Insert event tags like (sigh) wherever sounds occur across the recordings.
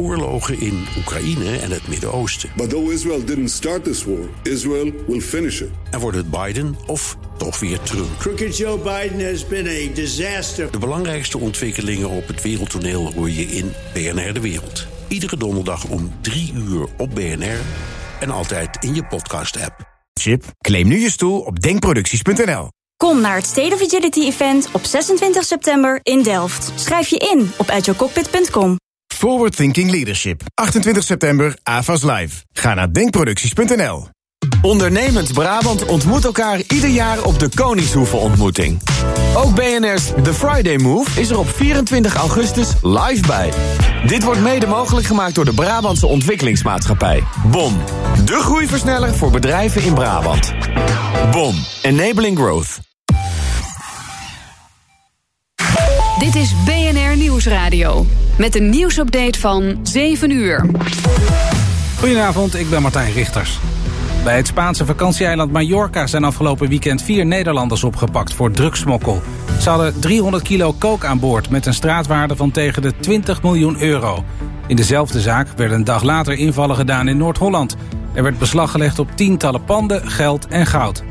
oorlogen in Oekraïne en het Midden-Oosten. But though Israel didn't start this war, Israel will finish it. En wordt het Biden of toch weer Trump? Crooked Joe Biden has been a disaster. De belangrijkste ontwikkelingen op het wereldtoneel hoor je in BNR De Wereld. Iedere donderdag om 3 uur op BNR en altijd in je podcast-app. Chip, claim nu je stoel op denkproducties.nl. Kom naar het State of Agility Event op 26 september in Delft. Schrijf je in op agilecockpit.com. Forward Thinking Leadership. 28 september, AVAS Live. Ga naar denkproducties.nl. Ondernemend Brabant ontmoet elkaar ieder jaar op de Koningshoeve ontmoeting. Ook BNR's The Friday Move is er op 24 augustus live bij. Dit wordt mede mogelijk gemaakt door de Brabantse Ontwikkelingsmaatschappij. BOM, de groeiversneller voor bedrijven in Brabant. BOM, enabling growth. Dit is BNR Nieuwsradio. Met een nieuwsupdate van 7 uur. Goedenavond, ik ben Martijn Richters. Bij het Spaanse vakantieeiland Mallorca zijn afgelopen weekend vier Nederlanders opgepakt voor drugsmokkel. Ze hadden 300 kilo kook aan boord met een straatwaarde van tegen de 20 miljoen euro. In dezelfde zaak werden een dag later invallen gedaan in Noord-Holland. Er werd beslag gelegd op tientallen panden, geld en goud.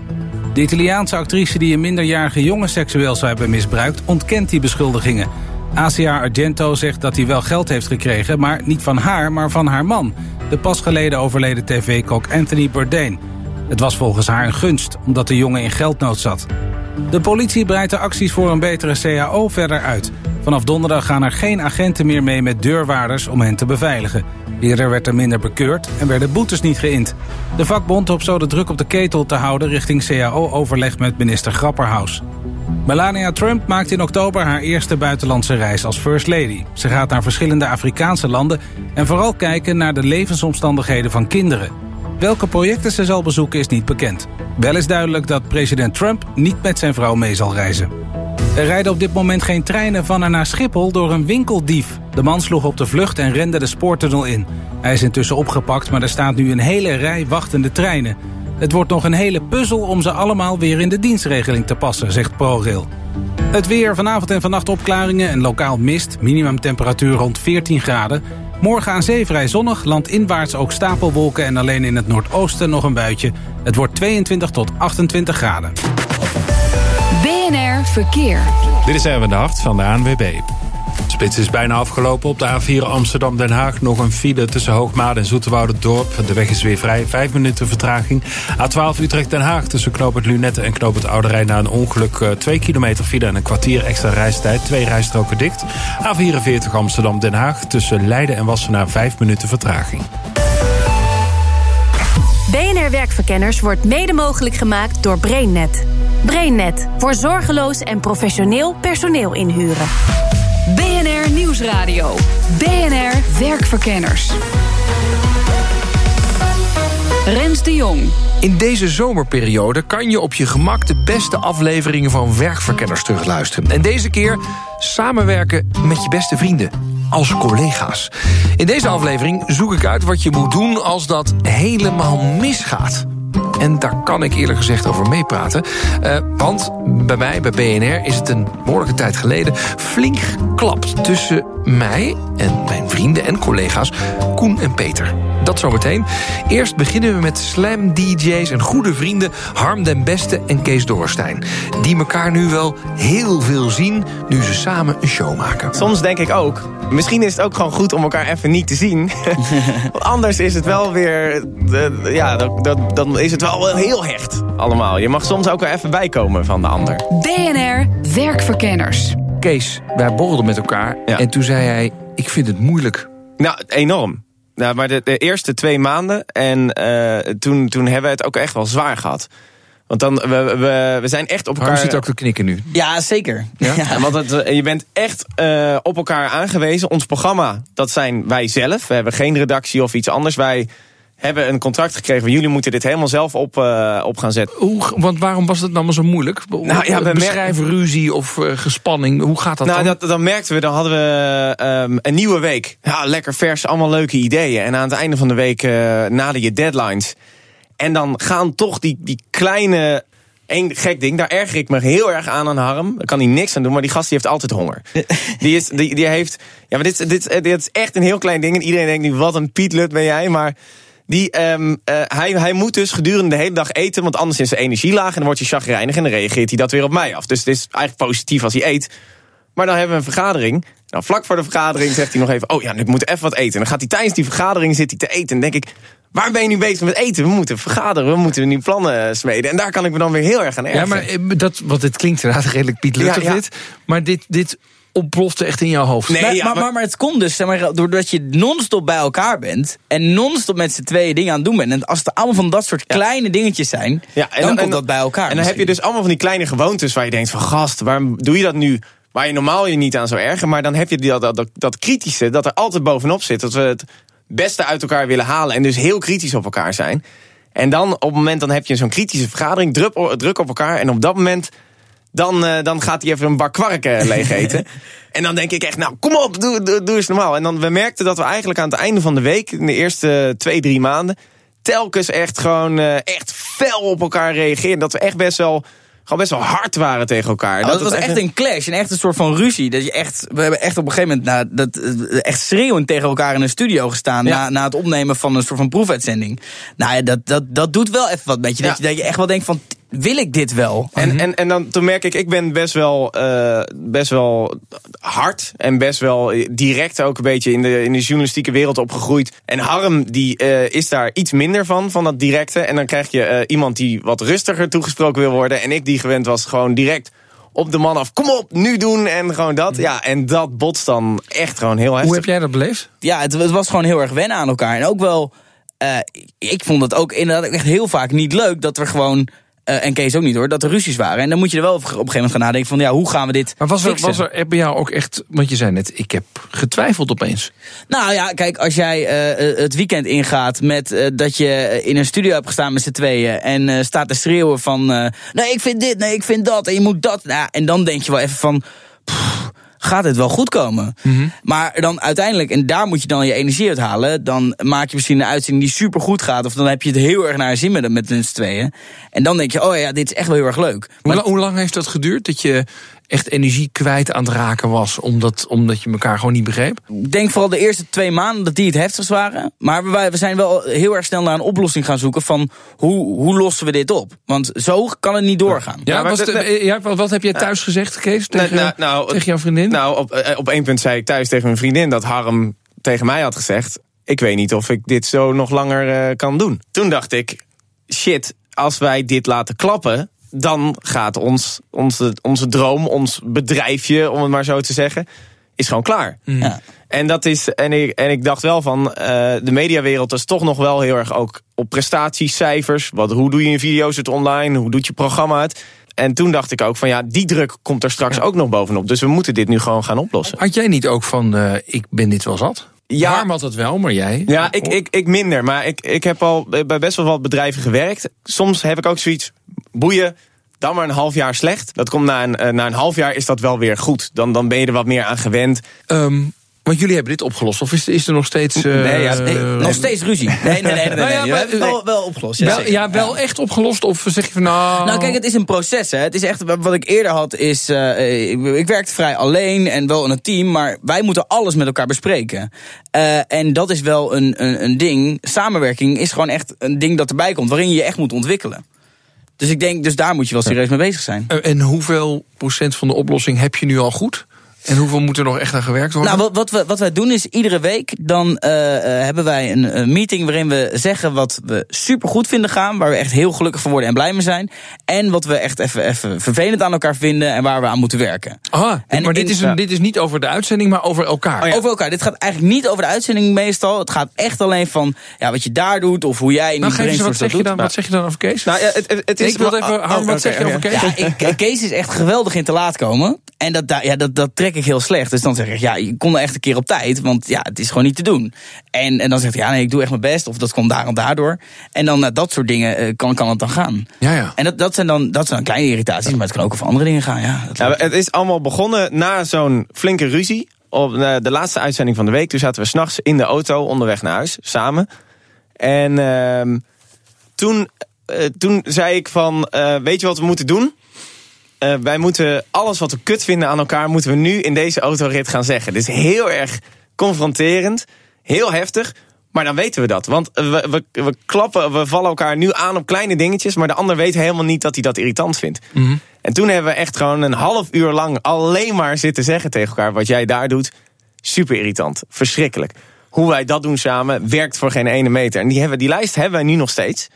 De Italiaanse actrice die een minderjarige jongen seksueel zou hebben misbruikt... ontkent die beschuldigingen. ACA Argento zegt dat hij wel geld heeft gekregen... maar niet van haar, maar van haar man. De pas geleden overleden tv-kok Anthony Bourdain. Het was volgens haar een gunst, omdat de jongen in geldnood zat. De politie breidt de acties voor een betere CAO verder uit. Vanaf donderdag gaan er geen agenten meer mee met deurwaarders om hen te beveiligen. Eerder werd er minder bekeurd en werden boetes niet geïnd. De vakbond hoopt zo de druk op de ketel te houden richting CAO-overleg met minister Grapperhaus. Melania Trump maakt in oktober haar eerste buitenlandse reis als First Lady. Ze gaat naar verschillende Afrikaanse landen en vooral kijken naar de levensomstandigheden van kinderen. Welke projecten ze zal bezoeken is niet bekend. Wel is duidelijk dat president Trump niet met zijn vrouw mee zal reizen. Er rijden op dit moment geen treinen van en naar Schiphol door een winkeldief. De man sloeg op de vlucht en rende de spoortunnel in. Hij is intussen opgepakt, maar er staat nu een hele rij wachtende treinen. Het wordt nog een hele puzzel om ze allemaal weer in de dienstregeling te passen, zegt ProRail. Het weer, vanavond en vannacht opklaringen en lokaal mist. Minimumtemperatuur rond 14 graden. Morgen aan zee vrij zonnig, landinwaarts ook stapelwolken... en alleen in het noordoosten nog een buitje. Het wordt 22 tot 28 graden. BNR Verkeer. Dit is Erwin de Hart van de ANWB. Spits is bijna afgelopen. Op de A4 Amsterdam-Den Haag nog een file tussen Hoogmaat en Dorp. De weg is weer vrij, vijf minuten vertraging. A12 Utrecht-Den Haag tussen Knoop Lunette en Knoop het Oude Rijn... na een ongeluk 2 kilometer file en een kwartier extra reistijd. Twee rijstroken dicht. A44 Amsterdam-Den Haag tussen Leiden en Wassenaar... vijf minuten vertraging. BNR Werkverkenners wordt mede mogelijk gemaakt door BrainNet. BrainNet voor zorgeloos en professioneel personeel inhuren. BNR Nieuwsradio. BNR Werkverkenners. Rens de Jong. In deze zomerperiode kan je op je gemak de beste afleveringen van Werkverkenners terugluisteren. En deze keer samenwerken met je beste vrienden als collega's. In deze aflevering zoek ik uit wat je moet doen als dat helemaal misgaat. En daar kan ik eerlijk gezegd over meepraten. Uh, want bij mij, bij BNR, is het een behoorlijke tijd geleden... flink geklapt tussen mij en mijn vrienden en collega's Koen en Peter. Dat zometeen. Eerst beginnen we met slam DJ's en goede vrienden Harm den Beste en Kees Dorrestein. Die elkaar nu wel heel veel zien nu ze samen een show maken. Soms denk ik ook, misschien is het ook gewoon goed om elkaar even niet te zien. (laughs) Anders is het wel weer, ja, dan is het wel heel hecht allemaal. Je mag soms ook wel even bijkomen van de ander. BNR Werkverkenners. Kees, wij borrelden met elkaar en toen zei hij, ik vind het moeilijk. Nou, enorm. Nou, maar de, de eerste twee maanden. En uh, toen, toen hebben we het ook echt wel zwaar gehad. Want dan, we, we, we zijn echt op elkaar... Waarom zit ook te knikken nu? Ja, zeker. Ja? ja want het, je bent echt uh, op elkaar aangewezen. Ons programma, dat zijn wij zelf. We hebben geen redactie of iets anders. Wij hebben een contract gekregen van jullie moeten dit helemaal zelf op, uh, op gaan zetten. Hoe, want waarom was het nou zo moeilijk? Nou, ja, we Beschrijven ruzie of uh, gespanning, hoe gaat dat nou, dan? Dat, dan merkten we, dan hadden we um, een nieuwe week. Ja, lekker vers, allemaal leuke ideeën. En aan het einde van de week uh, nader je deadlines. En dan gaan toch die, die kleine Eén gek ding, daar erger ik me heel erg aan aan Harm. Daar kan hij niks aan doen, maar die gast die heeft altijd honger. (laughs) Die, is, die, die heeft... Ja, maar dit, dit, dit is echt een heel klein ding. En iedereen denkt nu, wat een Pietlut ben jij. Maar die, ehm, eh, hij, hij moet dus gedurende de hele dag eten, want anders is zijn energie laag. En dan wordt hij chagrijnig en dan reageert hij dat weer op mij af. Dus het is eigenlijk positief als hij eet. Maar dan hebben we een vergadering. Nou, vlak voor de vergadering zegt hij nog even... oh ja, ik moet even wat eten. En dan gaat hij tijdens die vergadering zit hij te eten. En dan denk ik, waar ben je nu bezig met eten? We moeten vergaderen, we moeten nu plannen smeden. En daar kan ik me dan weer heel erg aan ergeren. Ja, maar eh, dat, want het klinkt inderdaad redelijk Piet Luttig Ja, ja. dit. Maar dit, dit ontplofte echt in jouw hoofd. Nee, maar, ja, maar, maar- het komt dus zeg maar, doordat je non-stop bij elkaar bent. En non-stop met z'n tweeën dingen aan het doen bent. En als het allemaal van dat soort kleine dingetjes zijn. Ja, dan, komt dat bij elkaar. En dan heb je dus allemaal van die kleine gewoontes waar je denkt van gast, waarom doe je dat nu? Waar je normaal je niet aan zou ergen. Maar dan heb je die- dat, dat, dat, dat kritische dat er altijd bovenop zit. Dat we het beste uit elkaar willen halen. En dus heel kritisch op elkaar zijn. En dan op het moment dan heb je zo'n kritische vergadering. Druk, druk op elkaar. En op dat moment dan, eh, dan gaat hij even een bak kwark (laughs) leeg eten. en dan denk ik echt, nou kom op, doe, doe, doe eens normaal. En dan we merkten dat we eigenlijk aan het einde van de week, in de eerste twee, drie maanden, telkens echt gewoon eh, echt fel op elkaar reageerden. Dat we echt best wel, gewoon best wel hard waren tegen elkaar. Oh, dat, was echt een clash en echt een soort van ruzie. Dat je echt, we hebben echt op een gegeven moment nou, dat, eh, echt schreeuwend tegen elkaar in een studio gestaan. Ja. Na, na het opnemen van een soort van proefuitzending. Nou ja, dat, dat, dat doet wel even wat met je. Dat, je. dat je echt wel denkt van, wil ik dit wel? En, en, en dan toen merk ik, ik ben best wel, eh, best wel hard en best wel direct ook een beetje in de, in de journalistieke wereld opgegroeid. En Harm die eh, is daar iets minder van, van dat directe. En dan krijg je eh, iemand die wat rustiger toegesproken wil worden. En ik die gewend was gewoon direct op de man af. Kom op, nu doen en gewoon dat. Ja, en dat botst dan echt gewoon heel heftig. Hoe heb jij dat beleefd? ja, het, het was gewoon heel erg wennen aan elkaar. En ook wel, eh, ik vond het ook inderdaad echt heel vaak niet leuk dat er gewoon. Eh, en Kees ook niet hoor, dat er ruzies waren. En dan moet je er wel op een gegeven moment gaan nadenken van ja, hoe gaan we dit Maar was er, fixen? was er bij jou ook echt, want je zei net, ik heb getwijfeld opeens. Nou ja, kijk, als jij eh, eh, het weekend ingaat met dat je in een studio hebt gestaan met z'n tweeën en staat te schreeuwen van nee, ik vind dit, nee, ik vind dat en je moet dat. Nou, en dan denk je wel even van. pff, Gaat het wel goed komen? Maar dan uiteindelijk, en daar moet je dan je energie uit halen. Dan maak je misschien een uitzending die super goed gaat. Of dan heb je het heel erg naar zin met, met z'n tweeën. En dan denk je, oh ja, dit is echt wel heel erg leuk. Hoe, la- hoe lang heeft dat geduurd dat je echt energie kwijt aan het raken was, omdat, omdat je elkaar gewoon niet begreep? Ik denk vooral de eerste twee maanden dat die het heftigst waren. Maar wij, we zijn wel heel erg snel naar een oplossing gaan zoeken van hoe, hoe lossen we dit op? Want zo kan het niet doorgaan. Ja, was de- het, ja, wat, wat heb jij thuis gezegd, Kees, tegen, nou, nou, tegen jouw vriendin? Nou, op, eh, op één punt zei ik thuis tegen mijn vriendin dat Harm tegen mij had gezegd: Ik weet niet of ik dit zo nog langer eh, kan doen. Toen dacht ik: Shit, als wij dit laten klappen, dan gaat ons, onze, onze droom, ons bedrijfje, om het maar zo te zeggen, is gewoon klaar. Ja. En, dat is, en, ik, en ik dacht wel van, eh, de mediawereld is toch nog wel heel erg ook op prestaties, cijfers. Wat, hoe doe je een video het online? Hoe doet je programma het? En toen dacht ik ook van ja, die druk komt er straks ook nog bovenop. Dus we moeten dit nu gewoon gaan oplossen. Had jij niet ook van, eh, ik ben dit wel zat? Ja. Harm had het wel, maar jij? Ja, ik, ik, ik minder. Maar ik, ik heb al bij best wel wat bedrijven gewerkt. Soms heb ik ook zoiets, boeien, dan maar een half jaar slecht. Dat komt na een, eh, na een half jaar is dat wel weer goed. Dan, dan ben je er wat meer aan gewend. Ehm, want jullie hebben dit opgelost, of is, is er nog steeds... eh, Nee, ja, Nee, nog steeds ruzie. Nee, nee, nee, nee. Nou ja, nee. maar- het wel, wel opgelost. Ja, wel, ja, wel echt opgelost? Of zeg je van, nou... Nou, kijk, het is een proces. Hè. Het is echt wat ik eerder had. Is, eh, ik, ik werkte vrij alleen en wel in een team, maar wij moeten alles met elkaar bespreken. Eh, en dat is wel een, een, een ding. Samenwerking is gewoon echt een ding dat erbij komt, waarin je je echt moet ontwikkelen. Dus ik denk, dus daar moet je wel serieus mee bezig zijn. En hoeveel procent van de oplossing heb je nu al goed? En hoeveel moet er nog echt aan gewerkt worden? Nou, wat, wat, we, wat wij doen is iedere week dan eh, eh, hebben wij een, een meeting waarin we zeggen wat we super goed vinden gaan, waar we echt heel gelukkig van worden en blij mee zijn, en wat we echt even, even vervelend aan elkaar vinden en waar we aan moeten werken. Ah, En maar dit is, een, dit is niet over de uitzending, maar over elkaar. Over elkaar. Dit gaat eigenlijk niet over de uitzending meestal. Het gaat echt alleen van ja, wat je daar doet of hoe jij in Nou, die geef eens, wat zeg, je doet. dan, wat zeg je dan over Kees? Nou, ja, het, het, is ik wil even, oh, Harm, wat oké, zeg je over. Kees? Ja, ik, Kees is echt geweldig in te laat komen. En dat, da- ja, dat, dat ik heel slecht. Dus dan zeg ik, ja, je kon er echt een keer op tijd. Want ja, het is gewoon niet te doen. En, en dan zegt hij, ja, nee, ik doe echt mijn best. Of dat komt daar en daardoor. En dan eh, dat soort dingen eh, kan, kan het dan gaan. Ja, ja. En dat, dat, zijn dan, dat zijn dan kleine irritaties. Maar het kan ook over andere dingen gaan, ja. Dat Ja, het is allemaal begonnen na zo'n flinke ruzie. Op eh, de laatste uitzending van de week. Toen zaten we s'nachts in de auto onderweg naar huis, samen. En ehm, toen eh, toen zei ik van, eh, weet je wat we moeten doen? Eh, wij moeten alles wat we kut vinden aan elkaar, moeten we nu in deze autorit gaan zeggen. Dit is heel erg confronterend, heel heftig. Maar dan weten we dat. Want we, we, we klappen, we vallen elkaar nu aan op kleine dingetjes. Maar de ander weet helemaal niet dat hij dat irritant vindt. En toen hebben we echt gewoon een half uur lang alleen maar zitten zeggen tegen elkaar. Wat jij daar doet, super irritant. Verschrikkelijk. Hoe wij dat doen samen, werkt voor geen ene meter. En die, hebben, die lijst hebben wij nu nog steeds.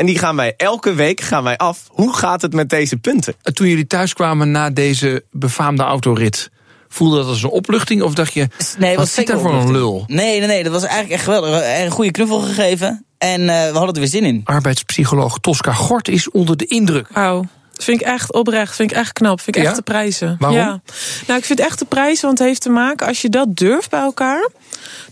En die gaan wij elke week gaan wij af. Hoe gaat het met deze punten? Toen jullie thuis kwamen na deze befaamde autorit... Voelde dat als een opluchting of dacht je, Nee, wat zit daar voor een lul? Nee, nee, nee, dat was eigenlijk echt geweldig. Een goede knuffel gegeven en eh, we hadden er weer zin in. Arbeidspsycholoog Tosca Gort is onder de indruk. Wauw. Dat vind ik echt oprecht, vind ik echt knap, vind ik Ja? echt te prijzen. Waarom? Ja. Nou, ik vind echt te prijzen, want het heeft te maken, als je dat durft bij elkaar,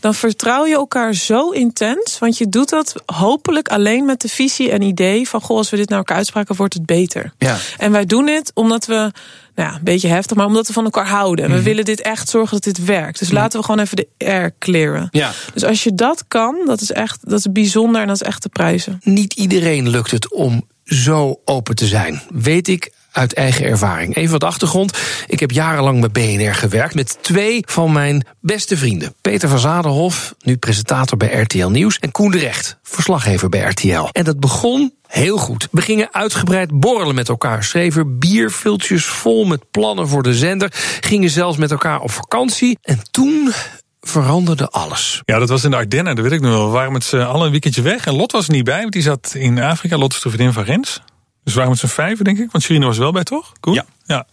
dan vertrouw je elkaar zo intens. Want je doet dat hopelijk alleen met de visie en idee van, goh, als we dit naar elkaar uitspraken, wordt het beter. Ja. En wij doen dit omdat we, nou ja, een beetje heftig, maar omdat we van elkaar houden. En we Mhm. willen dit echt zorgen dat dit werkt. Dus laten we gewoon even de air clearen. Ja. Dus als je dat kan, dat is echt, dat is bijzonder en dat is echt te prijzen. Niet iedereen lukt het om zo open te zijn. Weet ik uit eigen ervaring. Even wat achtergrond. Ik heb jarenlang bij BNR gewerkt met twee van mijn beste vrienden. Peter van Zadenhof, nu presentator bij RTL Nieuws. En Koen de Recht, verslaggever bij RTL. En dat begon heel goed. We gingen uitgebreid borrelen met elkaar. Schreven bierviltjes vol met plannen voor de zender. Gingen zelfs met elkaar op vakantie. En toen veranderde alles. Ja, dat was in de Ardennen, dat weet ik nog wel. We waren met z'n allen een weekendje weg. En Lot was er niet bij, want die zat in Afrika. Lot is de vriendin van Rens. Dus we waren met z'n vijven, denk ik. Want Sirine was wel bij, toch? Koen? Ja. ja.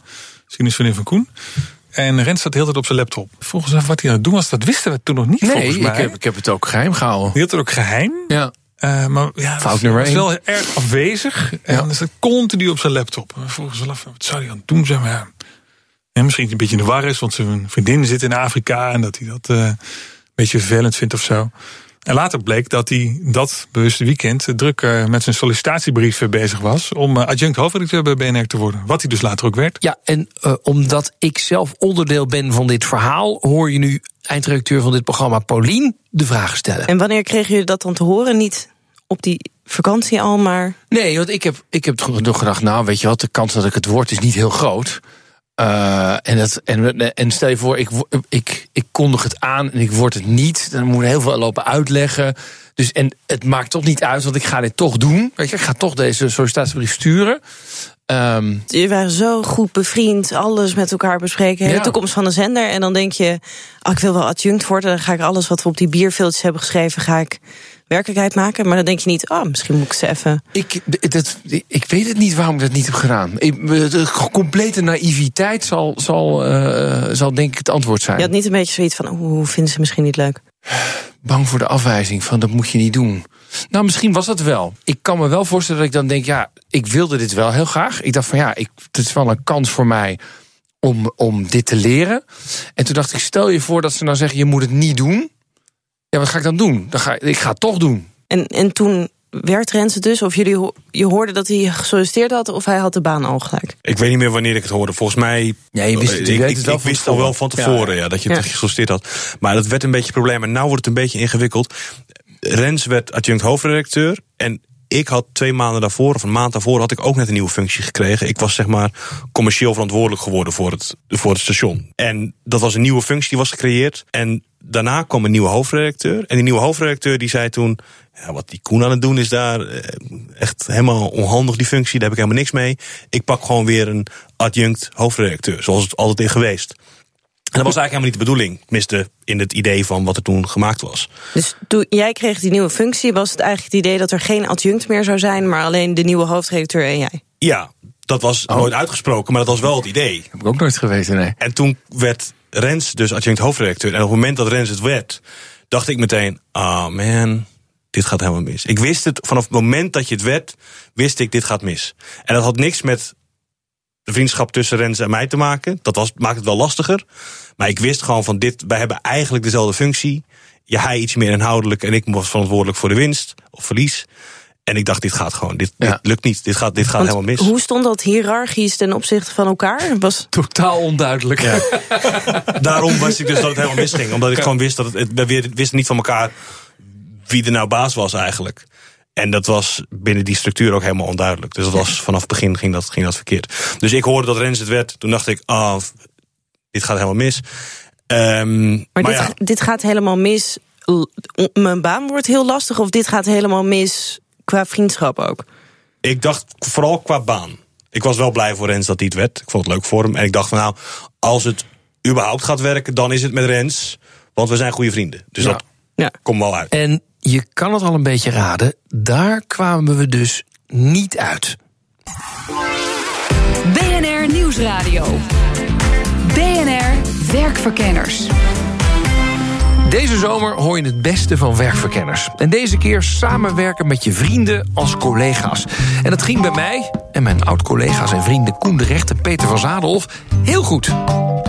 Is vriendin van Koen. En Rens zat de hele tijd op zijn laptop. Volgens mij wat hij aan het doen was, dat wisten we toen nog niet, Nee, volgens mij. ik heb, ik heb het ook geheim gehouden. Die had het ook geheim. Ja. Eh, maar ja, Fout was, nummer was wel erg afwezig. En dan zat continu op zijn laptop. We vroegen ons wel af, wat zou hij aan het doen zijn? Maar ja, ja, misschien een beetje in de war is, want zijn vriendin zit in Afrika en dat hij dat eh, een beetje vervelend vindt of zo. En later bleek dat hij dat bewuste weekend druk eh, met zijn sollicitatiebrief bezig was om eh, adjunct hoofdredacteur bij BNR te worden. Wat hij dus later ook werd. Ja, en eh, omdat ik zelf onderdeel ben van dit verhaal, hoor je nu eindredacteur van dit programma, Paulien, de vragen stellen. En wanneer kregen jullie dat dan te horen? Niet op die vakantie al, maar... Nee, want ik heb, ik heb toch gedacht, nou weet je wat, de kans dat ik het word is niet heel groot. Eh, en, dat, en, en stel je voor, ik, ik, ik kondig het aan en ik word het niet. Dan moet ik heel veel lopen uitleggen. Dus, en het maakt toch niet uit, want ik ga dit toch doen. Weet je, ik ga toch deze sollicitatiebrief sturen. Jullie waren zo goed bevriend, alles met elkaar bespreken. De toekomst van de zender. En dan denk je, ah, ik wil wel adjunct worden. Dan ga ik alles wat we op die bierveeltjes hebben geschreven, ga ik werkelijkheid maken. Maar dan denk je niet, ah, misschien moet ik ze even... Ik, dat, ik weet het niet waarom ik dat niet heb gedaan. Ik, de complete naïviteit zal, zal, eh, zal denk ik het antwoord zijn. Je had niet een beetje zoiets van, hoe vinden ze misschien niet leuk? Bang voor de afwijzing van dat moet je niet doen. Nou, misschien was dat wel. Ik kan me wel voorstellen dat ik dan denk, ja, ik wilde dit wel heel graag. Ik dacht van ja, ik, het is wel een kans voor mij om, om dit te leren. En toen dacht ik, stel je voor dat ze nou zeggen, je moet het niet doen. Ja, wat ga ik dan doen? Dan ga, ik ga het toch doen. En, en toen werd Rens het dus, of jullie ho- je hoorde dat hij gesolliciteerd had, of hij had de baan al gelijk? Ik weet niet meer wanneer ik het hoorde. Volgens mij. Ja, je wist het- je ik, weet ik, het wel ik van wist al wel van tevoren. tevoren Ja, ja, dat je Ja. het gesolliciteerd had. Maar dat werd een beetje een probleem. En nu wordt het een beetje ingewikkeld. Rens werd adjunct hoofdredacteur. En ik had twee maanden daarvoor, of een maand daarvoor, had ik ook net een nieuwe functie gekregen. Ik was zeg maar commercieel verantwoordelijk geworden voor het, voor het station. En dat was een nieuwe functie die was gecreëerd. En daarna kwam een nieuwe hoofdredacteur. En die nieuwe hoofdredacteur die zei toen. Ja, wat die Koen aan het doen is daar eh, echt helemaal onhandig, die functie. Daar heb ik helemaal niks mee. Ik pak gewoon weer een adjunct hoofdredacteur, zoals het altijd is geweest. En dat was eigenlijk helemaal niet de bedoeling. Tenminste, in het idee van wat er toen gemaakt was. Dus toen jij kreeg die nieuwe functie, was het eigenlijk het idee dat er geen adjunct meer zou zijn, maar alleen de nieuwe hoofdredacteur en jij? Ja, dat was nooit uitgesproken, maar dat was wel het idee. Heb ik ook nooit geweten, nee. En toen werd Rens dus adjunct hoofdredacteur. En op het moment dat Rens het werd, dacht ik meteen: ah man, dit gaat helemaal mis. Ik wist het vanaf het moment dat je het werd, wist ik dit gaat mis. En dat had niks met de vriendschap tussen Rens en mij te maken. Dat was, maakt het wel lastiger. Maar ik wist gewoon van dit, wij hebben eigenlijk dezelfde functie. Ja, hij iets meer inhoudelijk en ik was verantwoordelijk voor de winst of verlies. En ik dacht, dit gaat gewoon, dit, dit lukt niet, dit gaat, dit gaat Want helemaal mis. Hoe stond dat hiërarchisch ten opzichte van elkaar? Was... Totaal onduidelijk. (laughs) Daarom wist ik dus dat het helemaal misging. Omdat ik gewoon wist dat het, we wisten niet van elkaar wie er nou baas was eigenlijk. En dat was binnen die structuur ook helemaal onduidelijk. Dus dat was vanaf het begin ging dat, ging dat verkeerd. Dus ik hoorde dat Rens het werd. Toen dacht ik, ah, dit gaat helemaal mis. Ehm, Maar, maar dit, ja, dit gaat helemaal mis. Mijn baan wordt heel lastig. Of dit gaat helemaal mis qua vriendschap ook. ik dacht vooral qua baan. Ik was wel blij voor Rens dat hij het werd. Ik vond het leuk voor hem. En ik dacht van nou, als het überhaupt gaat werken, dan is het met Rens. Want we zijn goede vrienden. Dus Ja. dat komt wel uit. En je kan het al een beetje raden, daar kwamen we dus niet uit. BNR Nieuwsradio. BNR Werkverkenners. Deze zomer hoor je het beste van werkverkenners. En deze keer samenwerken met je vrienden als collega's. En dat ging bij mij en mijn oud-collega's en vrienden Koen de Recht en Peter van Zadelhof heel goed.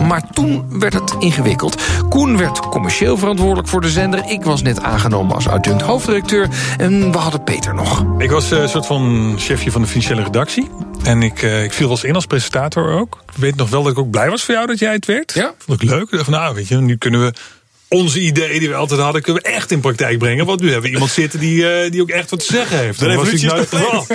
Maar toen werd het ingewikkeld. Koen werd commercieel verantwoordelijk voor de zender. Ik was net aangenomen als adjunct hoofdredacteur. En we hadden Peter nog. Ik was eh, een soort van chefje van de financiële redactie. En ik, eh, ik viel wel eens in als presentator ook. Ik weet nog wel dat ik ook blij was voor jou dat jij het werd. Ja. Vond ik leuk. Ik dacht van, nou, weet je, nu kunnen we onze ideeën die we altijd hadden, kunnen we echt in praktijk brengen. Want nu hebben we iemand zitten die, eh, die ook echt wat te zeggen heeft. De revolutie is geval.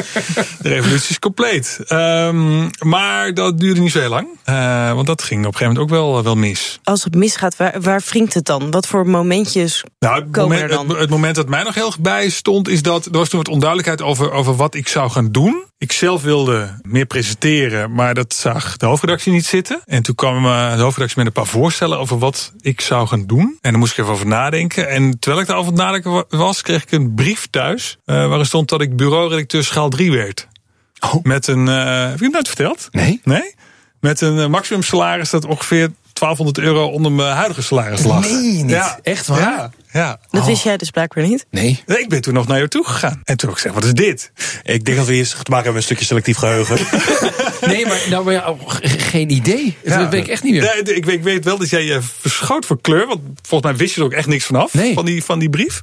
De revolutie is compleet. Ehm, maar dat duurde niet zo heel lang. Eh, want dat ging op een gegeven moment ook wel, wel mis. Als het misgaat, waar, waar wringt het dan? Wat voor momentjes Nou, het komen moment, er dan? het, het moment dat mij nog heel erg bij stond, is dat er was toen wat onduidelijkheid over, over wat ik zou gaan doen. Ik zelf wilde meer presenteren, maar dat zag de hoofdredactie niet zitten. En toen kwam eh, de hoofdredactie met een paar voorstellen over wat ik zou gaan doen. En daar moest ik even over nadenken. En terwijl ik daarover aan nadenken wa- was, kreeg ik een brief thuis. eh, waarin stond dat ik bureauredacteur schaal 3 werd. Met een. eh, heb je het nooit verteld? Nee. Nee? Met een eh, maximum salaris dat ongeveer 1200 euro onder mijn huidige salaris lag. Je niet? Ja. Echt waar? Ja. Ja. Dat wist jij dus blijkbaar niet. Nee. Nee, Ik ben toen nog naar jou toe gegaan. En toen heb ik gezegd, wat is dit? Ik denk dat we hier te maken hebben met een stukje selectief geheugen. (laughs) Nee, maar, nou, maar ja, oh, ge- geen idee. Dat weet ik echt niet meer. Nee, ik, weet- ik weet wel dat jij je verschoot voor kleur. Want volgens mij wist je er ook echt niks vanaf. Nee. Van, die, van die brief.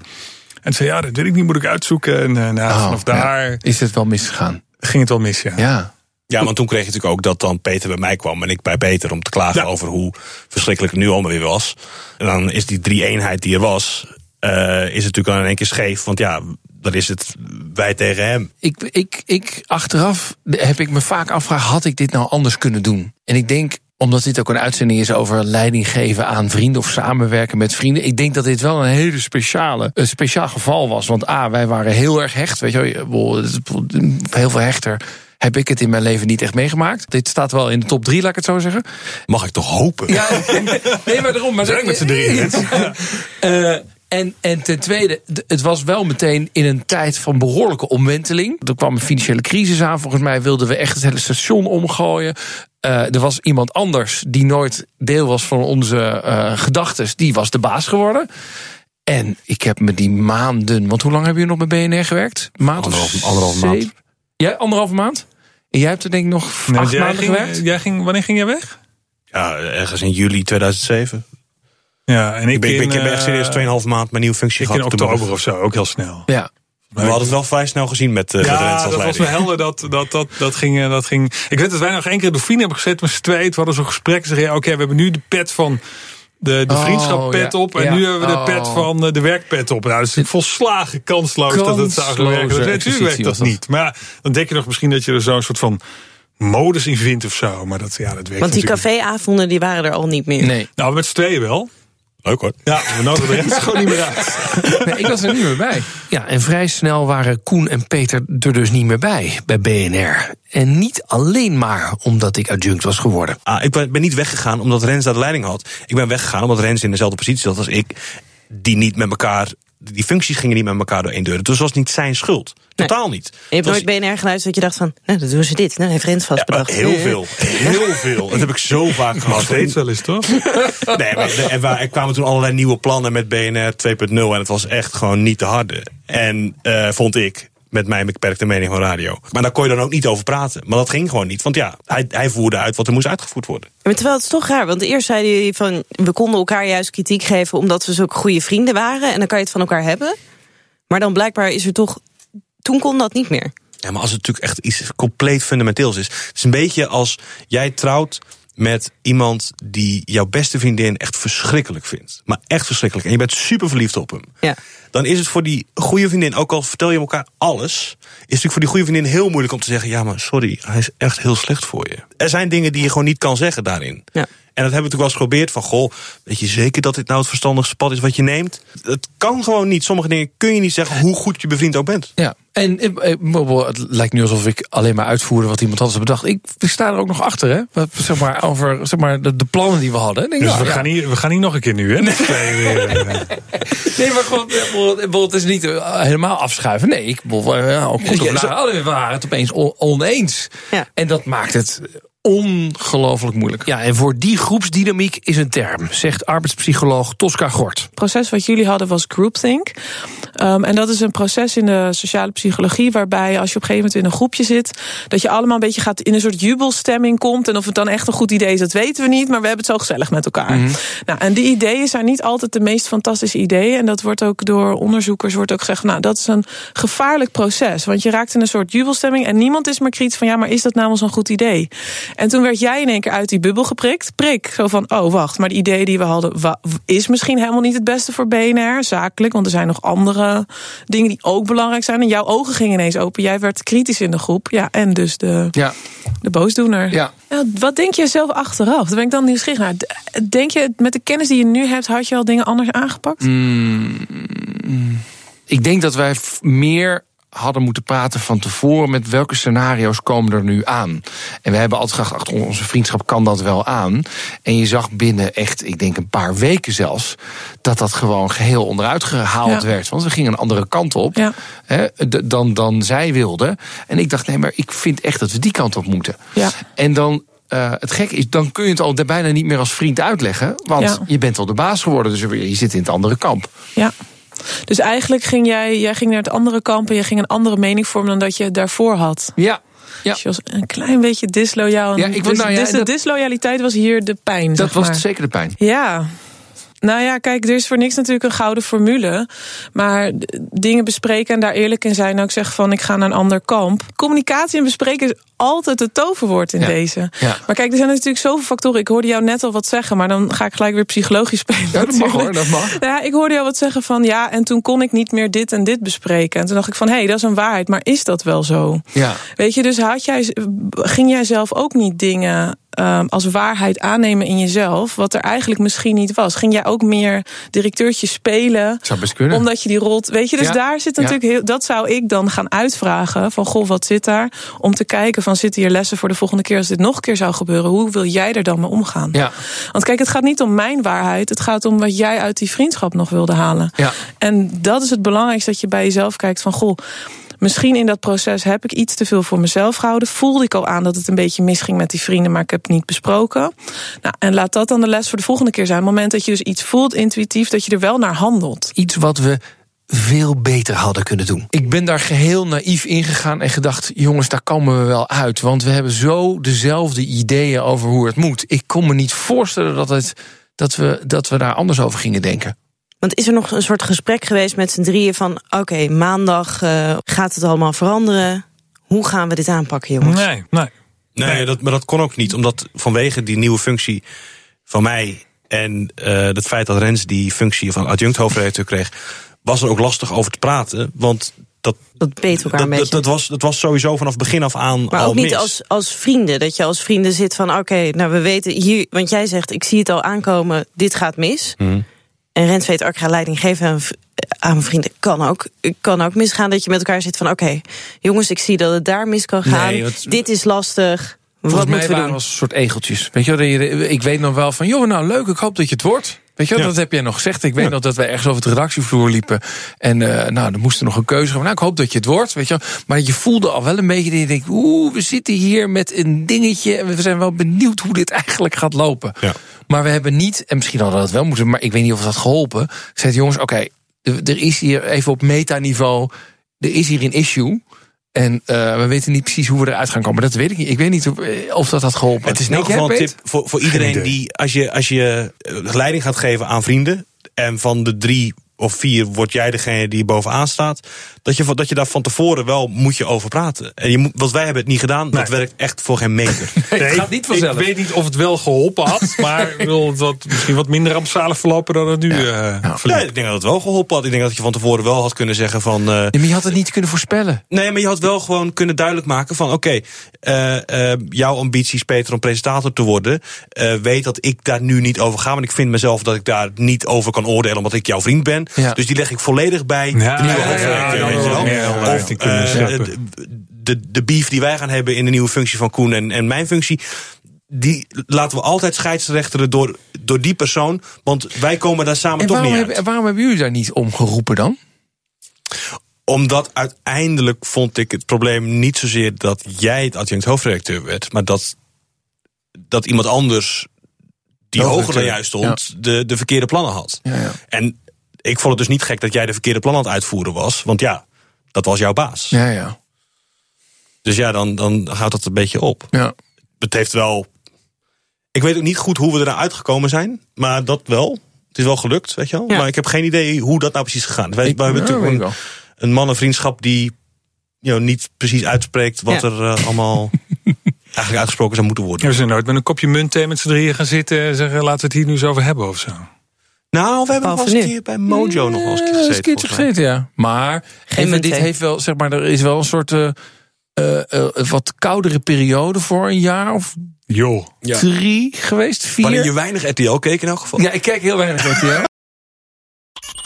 En zei, ja, dat weet ik niet, moet ik uitzoeken. En eh, nou, Oh, vanaf ja. daar Is het wel misgegaan? ging het wel mis, ja. Ja. Ja, want toen kreeg je natuurlijk ook dat dan Peter bij mij kwam en ik bij Peter om te klagen Ja. over hoe verschrikkelijk het nu allemaal weer was. En dan is die drie-eenheid die er was, eh, is het natuurlijk al in één keer scheef. Want ja, dan is het wij tegen hem. Ik, ik, ik, achteraf heb ik me vaak afgevraagd, had ik dit nou anders kunnen doen? En ik denk, omdat dit ook een uitzending is over leiding geven aan vrienden of samenwerken met vrienden. Ik denk dat dit wel een hele speciale, een speciaal geval was. Want A, wij waren heel erg hecht. Weet je, heel veel hechter heb ik het in mijn leven niet echt meegemaakt. Dit staat wel in de top drie, laat ik het zo zeggen. Mag ik toch hopen? Ja, nee, maar daarom. Maar Zijn met z'n drieën. Eh, en, en ten tweede, het was wel meteen in een tijd van behoorlijke omwenteling. Er kwam een financiële crisis aan. Volgens mij wilden we echt het hele station omgooien. Eh, er was iemand anders die nooit deel was van onze eh gedachten. Die was de baas geworden. En ik heb me die maanden. Want hoe lang hebben jullie nog bij BNR gewerkt? Maand Anderhalf- anderhalve maand. Ja, anderhalve maand. En jij hebt er denk ik nog Nee, acht jij maanden ging, gewerkt. jij ging, wanneer ging jij weg? Ja, ergens in juli 2007. Ja, en ik, Ik ben, ik ben, ik in, echt eh, serieus 2,5 maand mijn nieuwe functie Ik in gehad. Toen oktober ben of zo, ook heel snel. Ja. We hadden het wel vrij snel gezien met, uh, met Rens Ja, dat was wel helder. Dat, dat, dat, dat, ging, eh, dat ging. Ik weet dat wij nog één keer de vrienden hebben gezet met z'n tweeën. We hadden zo'n gesprek. Ze zeggen, ja, oké, we hebben nu de pet van de, de Oh, vriendschap pet ja. op. En Ja. nu hebben we de Oh. pet van eh, de werkpet op. Nou, dat is volslagen kansloos dat het zou gaan werken. Dat, natuurlijk werkt dat dat. niet. Maar dan denk je nog misschien dat je er zo'n soort van modus in vindt of zo. Maar dat, ja, dat werkt Want die caféavonden die waren er al niet meer. Nee. Nou, met z'n tweeën wel. Leuk hoor. Ja, we nodigen de rest (laughs) gewoon niet meer uit. Nee, ik was er niet meer bij. Ja, en vrij snel waren Koen en Peter er dus niet meer bij, bij BNR. En niet alleen maar omdat ik adjunct was geworden. Ah, ik ben, ben niet weggegaan omdat Rens daar de leiding had. Ik ben weggegaan omdat Rens in dezelfde positie zat als ik. Die niet met elkaar. Die functies gingen niet met elkaar door één deur. Dus dat was niet zijn schuld. Totaal niet. Je hebt was- nooit BNR geluisterd dat je dacht van, nou, dan doen ze dit. Nou, heeft Rens vast Ja, bedacht. heel veel. Heel veel. Dat heb ik zo vaak Nog gehad. steeds wel eens, toch? (laughs) Nee, maar de- en waar- er kwamen toen allerlei nieuwe plannen met BNR 2.0. En het was echt gewoon niet te harde. En eh, vond ik, met mijn beperkte mening van radio. Maar daar kon je dan ook niet over praten. Maar dat ging gewoon niet. Want ja, hij, hij voerde uit wat er moest uitgevoerd worden. Maar terwijl het is toch raar, want eerst zeiden jullie van... we konden elkaar juist kritiek geven omdat we zulke goede vrienden waren... en dan kan je het van elkaar hebben. Maar dan blijkbaar is er toch... Toen kon dat niet meer. Ja, maar als het natuurlijk echt iets compleet fundamenteels is. Het is een beetje als jij trouwt met iemand die jouw beste vriendin echt verschrikkelijk vindt. Maar echt verschrikkelijk. En je bent super verliefd op hem. Ja. Dan is het voor die goede vriendin, ook al vertel je elkaar alles, is het natuurlijk voor die goede vriendin heel moeilijk om te zeggen: ja, maar sorry, hij is echt heel slecht voor je. Er zijn dingen die je gewoon niet kan zeggen daarin. Ja. En dat hebben we natuurlijk wel eens geprobeerd. Van, goh, weet je zeker dat dit nou het verstandigste pad is wat je neemt? Het kan gewoon niet. Sommige dingen kun je niet zeggen hoe goed je bevriend ook bent. Ja, en eh, eh, het lijkt nu alsof ik alleen maar uitvoerde wat iemand anders had bedacht. Ik, ik sta er ook nog achter, hè? Wat, Zeg maar, over zeg maar, de, de plannen die we hadden. Denk, Dus nou, we, ja. gaan hier, we gaan hier nog een keer nu, hè? Nee, (laughs) maar gewoon, eh, het is niet helemaal afschuiven. Nee, ik ook goed Ja, of zo- laat, we waren het opeens on- oneens. En dat maakt het ongelooflijk moeilijk. Ja, en voor die groepsdynamiek is een term, zegt arbeidspsycholoog Tosca Gort. Het proces wat jullie hadden was groupthink. Um, en dat is een proces in de sociale psychologie waarbij als je op een gegeven moment in een groepje zit, dat je allemaal een beetje gaat in een soort jubelstemming komt. En of het dan echt een goed idee is, dat weten we niet, maar we hebben het zo gezellig met elkaar. Nou, en die ideeën zijn niet altijd de meest fantastische ideeën. En dat wordt ook door onderzoekers wordt ook gezegd, nou, dat is een gevaarlijk proces. Want je raakt in een soort jubelstemming en niemand is meer kritisch van, ja, maar is dat nou wel zo'n goed idee? En toen werd jij in één keer uit die bubbel geprikt. Prik, zo van, oh, wacht, maar de idee die we hadden is misschien helemaal niet het beste voor BNR, zakelijk. Want er zijn nog andere dingen die ook belangrijk zijn. En jouw ogen gingen ineens open. Jij werd kritisch in de groep. Ja, en dus de, Ja. de boosdoener. Ja. wat denk je zelf achteraf? Daar ben ik dan nieuwsgierig naar. Denk je, met de kennis die je nu hebt, had je al dingen anders aangepakt? Mm, ik denk dat wij meer hadden moeten praten van tevoren met welke scenario's komen er nu aan. En we hebben altijd gedacht, ach, onze vriendschap kan dat wel aan. En je zag binnen echt, ik denk een paar weken zelfs, dat dat gewoon geheel onderuit gehaald Ja. werd. Want we gingen een andere kant op hè, dan, dan zij wilden. En ik dacht, nee, maar ik vind echt dat we die kant op moeten. Ja. En dan. eh, het gekke is, dan kun je het al bijna niet meer als vriend uitleggen. Want Ja. je bent al de baas geworden, dus je zit in het andere kamp. Ja. Dus eigenlijk ging jij, jij ging naar het andere kamp en je ging een andere mening vormen dan dat je daarvoor had. Ja. ja. Dus je was een klein beetje disloyaal. Ja, ik dus, nou ja, dus de dat- disloyaliteit was hier de pijn. Dat zeg was zeker de pijn. Ja. Nou ja, kijk, er is voor niks natuurlijk een gouden formule. Maar dingen bespreken en daar eerlijk in zijn. Nou, ik zeg van, ik ga naar een ander kamp. Communicatie en bespreken is altijd het toverwoord in deze. Ja. Maar kijk, er zijn natuurlijk zoveel factoren. Ik hoorde jou net al wat zeggen, maar dan ga ik gelijk weer psychologisch (laughs) spelen. Ja, dat mag hoor, dat mag. (laughs) Nou ja, ik hoorde jou wat zeggen van, ja, en toen kon ik niet meer dit en dit bespreken. En toen dacht ik van, hé, hey, dat is een waarheid, maar is dat wel zo? Ja. Weet je, dus had jij, ging jij zelf ook niet dingen ehm, als waarheid aannemen in jezelf, wat er eigenlijk misschien niet was? Ging jij ook meer directeurtje spelen? Zou best kunnen. Omdat je die rol. Weet je, dus Ja. daar zit Ja. natuurlijk heel. Dat zou ik dan gaan uitvragen. Van goh, wat zit daar? Om te kijken van zitten hier lessen voor de volgende keer als dit nog een keer zou gebeuren. Hoe wil jij er dan mee omgaan? Ja. Want kijk, het gaat niet om mijn waarheid. Het gaat om wat jij uit die vriendschap nog wilde halen. Ja. En dat is het belangrijkste dat je bij jezelf kijkt van goh. Misschien in dat proces heb ik iets te veel voor mezelf gehouden. Voelde ik al aan dat het een beetje misging met die vrienden, maar ik heb niet besproken. Nou, en laat dat dan de les voor de volgende keer zijn. Op het moment dat je dus iets voelt intuïtief, dat je er wel naar handelt. Iets wat we veel beter hadden kunnen doen. Ik ben daar geheel naïef ingegaan en gedacht: jongens, daar komen we wel uit. Want we hebben zo dezelfde ideeën over hoe het moet. Ik kon me niet voorstellen dat, het, dat, we, dat we daar anders over gingen denken. Want is er nog een soort gesprek geweest met z'n drieën van... oké, maandag eh, gaat het allemaal veranderen. Hoe gaan we dit aanpakken, jongens? Nee, nee. Nee, dat, maar dat kon ook niet. Omdat vanwege die nieuwe functie van mij... en eh, het feit dat Rens die functie van adjunct hoofdredacteur kreeg... was er ook lastig over te praten. Want dat, Dat beet elkaar een dat, beetje. dat, dat was, dat was sowieso vanaf begin af aan Maar al ook niet mis. als, als vrienden. Dat je als vrienden zit van oké, nou we weten hier... want jij zegt, ik zie het al aankomen, dit gaat mis. Mhm. En Rens weet, ook, ik ga leiding geven aan, vrienden. Kan ook, kan ook misgaan dat je met elkaar zit van... oké, jongens, ik zie dat het daar mis kan gaan. Nee, dit is lastig. Volgens Wat mij moeten we waren doen? we als een soort egeltjes. Weet je, ik weet nog wel van, joh, nou leuk, ik hoop dat je het wordt. Weet je, wel, Ja. dat heb jij nog gezegd. Ik weet nog dat wij ergens over de redactievloer liepen. En eh, nou, er moest er nog een keuze gaan. Nou, ik hoop dat je het wordt. Weet je, wel. maar je voelde al wel een beetje dat je denkt, oeh, we zitten hier met een dingetje. En we zijn wel benieuwd hoe dit eigenlijk gaat lopen. Ja. Maar we hebben niet, en misschien hadden we dat wel moeten, maar ik weet niet of dat geholpen. Ik zei, jongens, oké, er er is hier even op metaniveau, er is hier een issue. En eh, we weten niet precies hoe we eruit gaan komen. Dat weet ik niet. Ik weet niet of, eh, of dat had geholpen. Het is in elk geval een tip voor, voor iedereen die, als je, als je eh, leiding gaat geven aan vrienden. en van de drie of vier word jij degene die bovenaan staat. Dat je, dat je daar van tevoren wel moet je over praten. En je moet, want wij hebben het niet gedaan. Dat werkt echt voor geen meter. (laughs) Ik weet niet of het wel geholpen had, (laughs) maar het had misschien wat minder rampzalig verlopen dan het nu eh verliep. Nee, ik denk dat het wel geholpen had. Ik denk dat je van tevoren wel had kunnen zeggen van... eh, maar je had het niet kunnen voorspellen. Nee, maar je had wel gewoon kunnen duidelijk maken van... oké, eh, eh, jouw ambities, Peter, om presentator te worden... eh, weet dat ik daar nu niet over ga. Want ik vind mezelf dat ik daar niet over kan oordelen... omdat ik jouw vriend ben. Dus die leg ik volledig bij Ja, de nieuwe hoofdredacteur, de, de, beef die wij gaan hebben in de nieuwe functie van Koen en, en mijn functie... die laten we altijd scheidsrechteren door, door die persoon. Want wij komen daar samen En toch waarom, niet hebben- uit. waarom hebben jullie daar niet om geroepen dan? Omdat uiteindelijk vond ik het probleem niet zozeer dat jij het adjunct hoofdredacteur werd, maar dat, dat iemand anders die hoger dan jij stond, de, de verkeerde plannen had. Ja, ja. En ik vond het dus niet gek dat jij de verkeerde plannen aan het uitvoeren was, want ja, dat was jouw baas. Ja, ja. Dus ja, dan, dan houdt dat een beetje op. Ja. Het heeft wel. Ik weet ook niet goed hoe we er uitgekomen zijn, maar dat wel. Het is wel gelukt, weet je wel. Maar ik heb geen idee hoe dat nou precies gegaan. Wij, wij hebben ja, natuurlijk een, een mannenvriendschap die you know, niet precies uitspreekt wat Ja. er eh, allemaal (laughs) eigenlijk uitgesproken zou moeten worden. Ja, we zijn nooit met een kopje munt thee met z'n drieën gaan zitten en zeggen: laten we het hier nu eens over hebben of zo. Nou, we hebben nog wel eens een keer bij Mojo nog wel eens gezeten. een keertje gezeten, ja. Maar Geen even, dit heeft wel, zeg maar, er is wel een soort eh, eh, eh, wat koudere periode voor een jaar of Joh. drie geweest, vier. Waarin je weinig RTL keek in elk geval. Ja, ik kijk heel weinig RTL.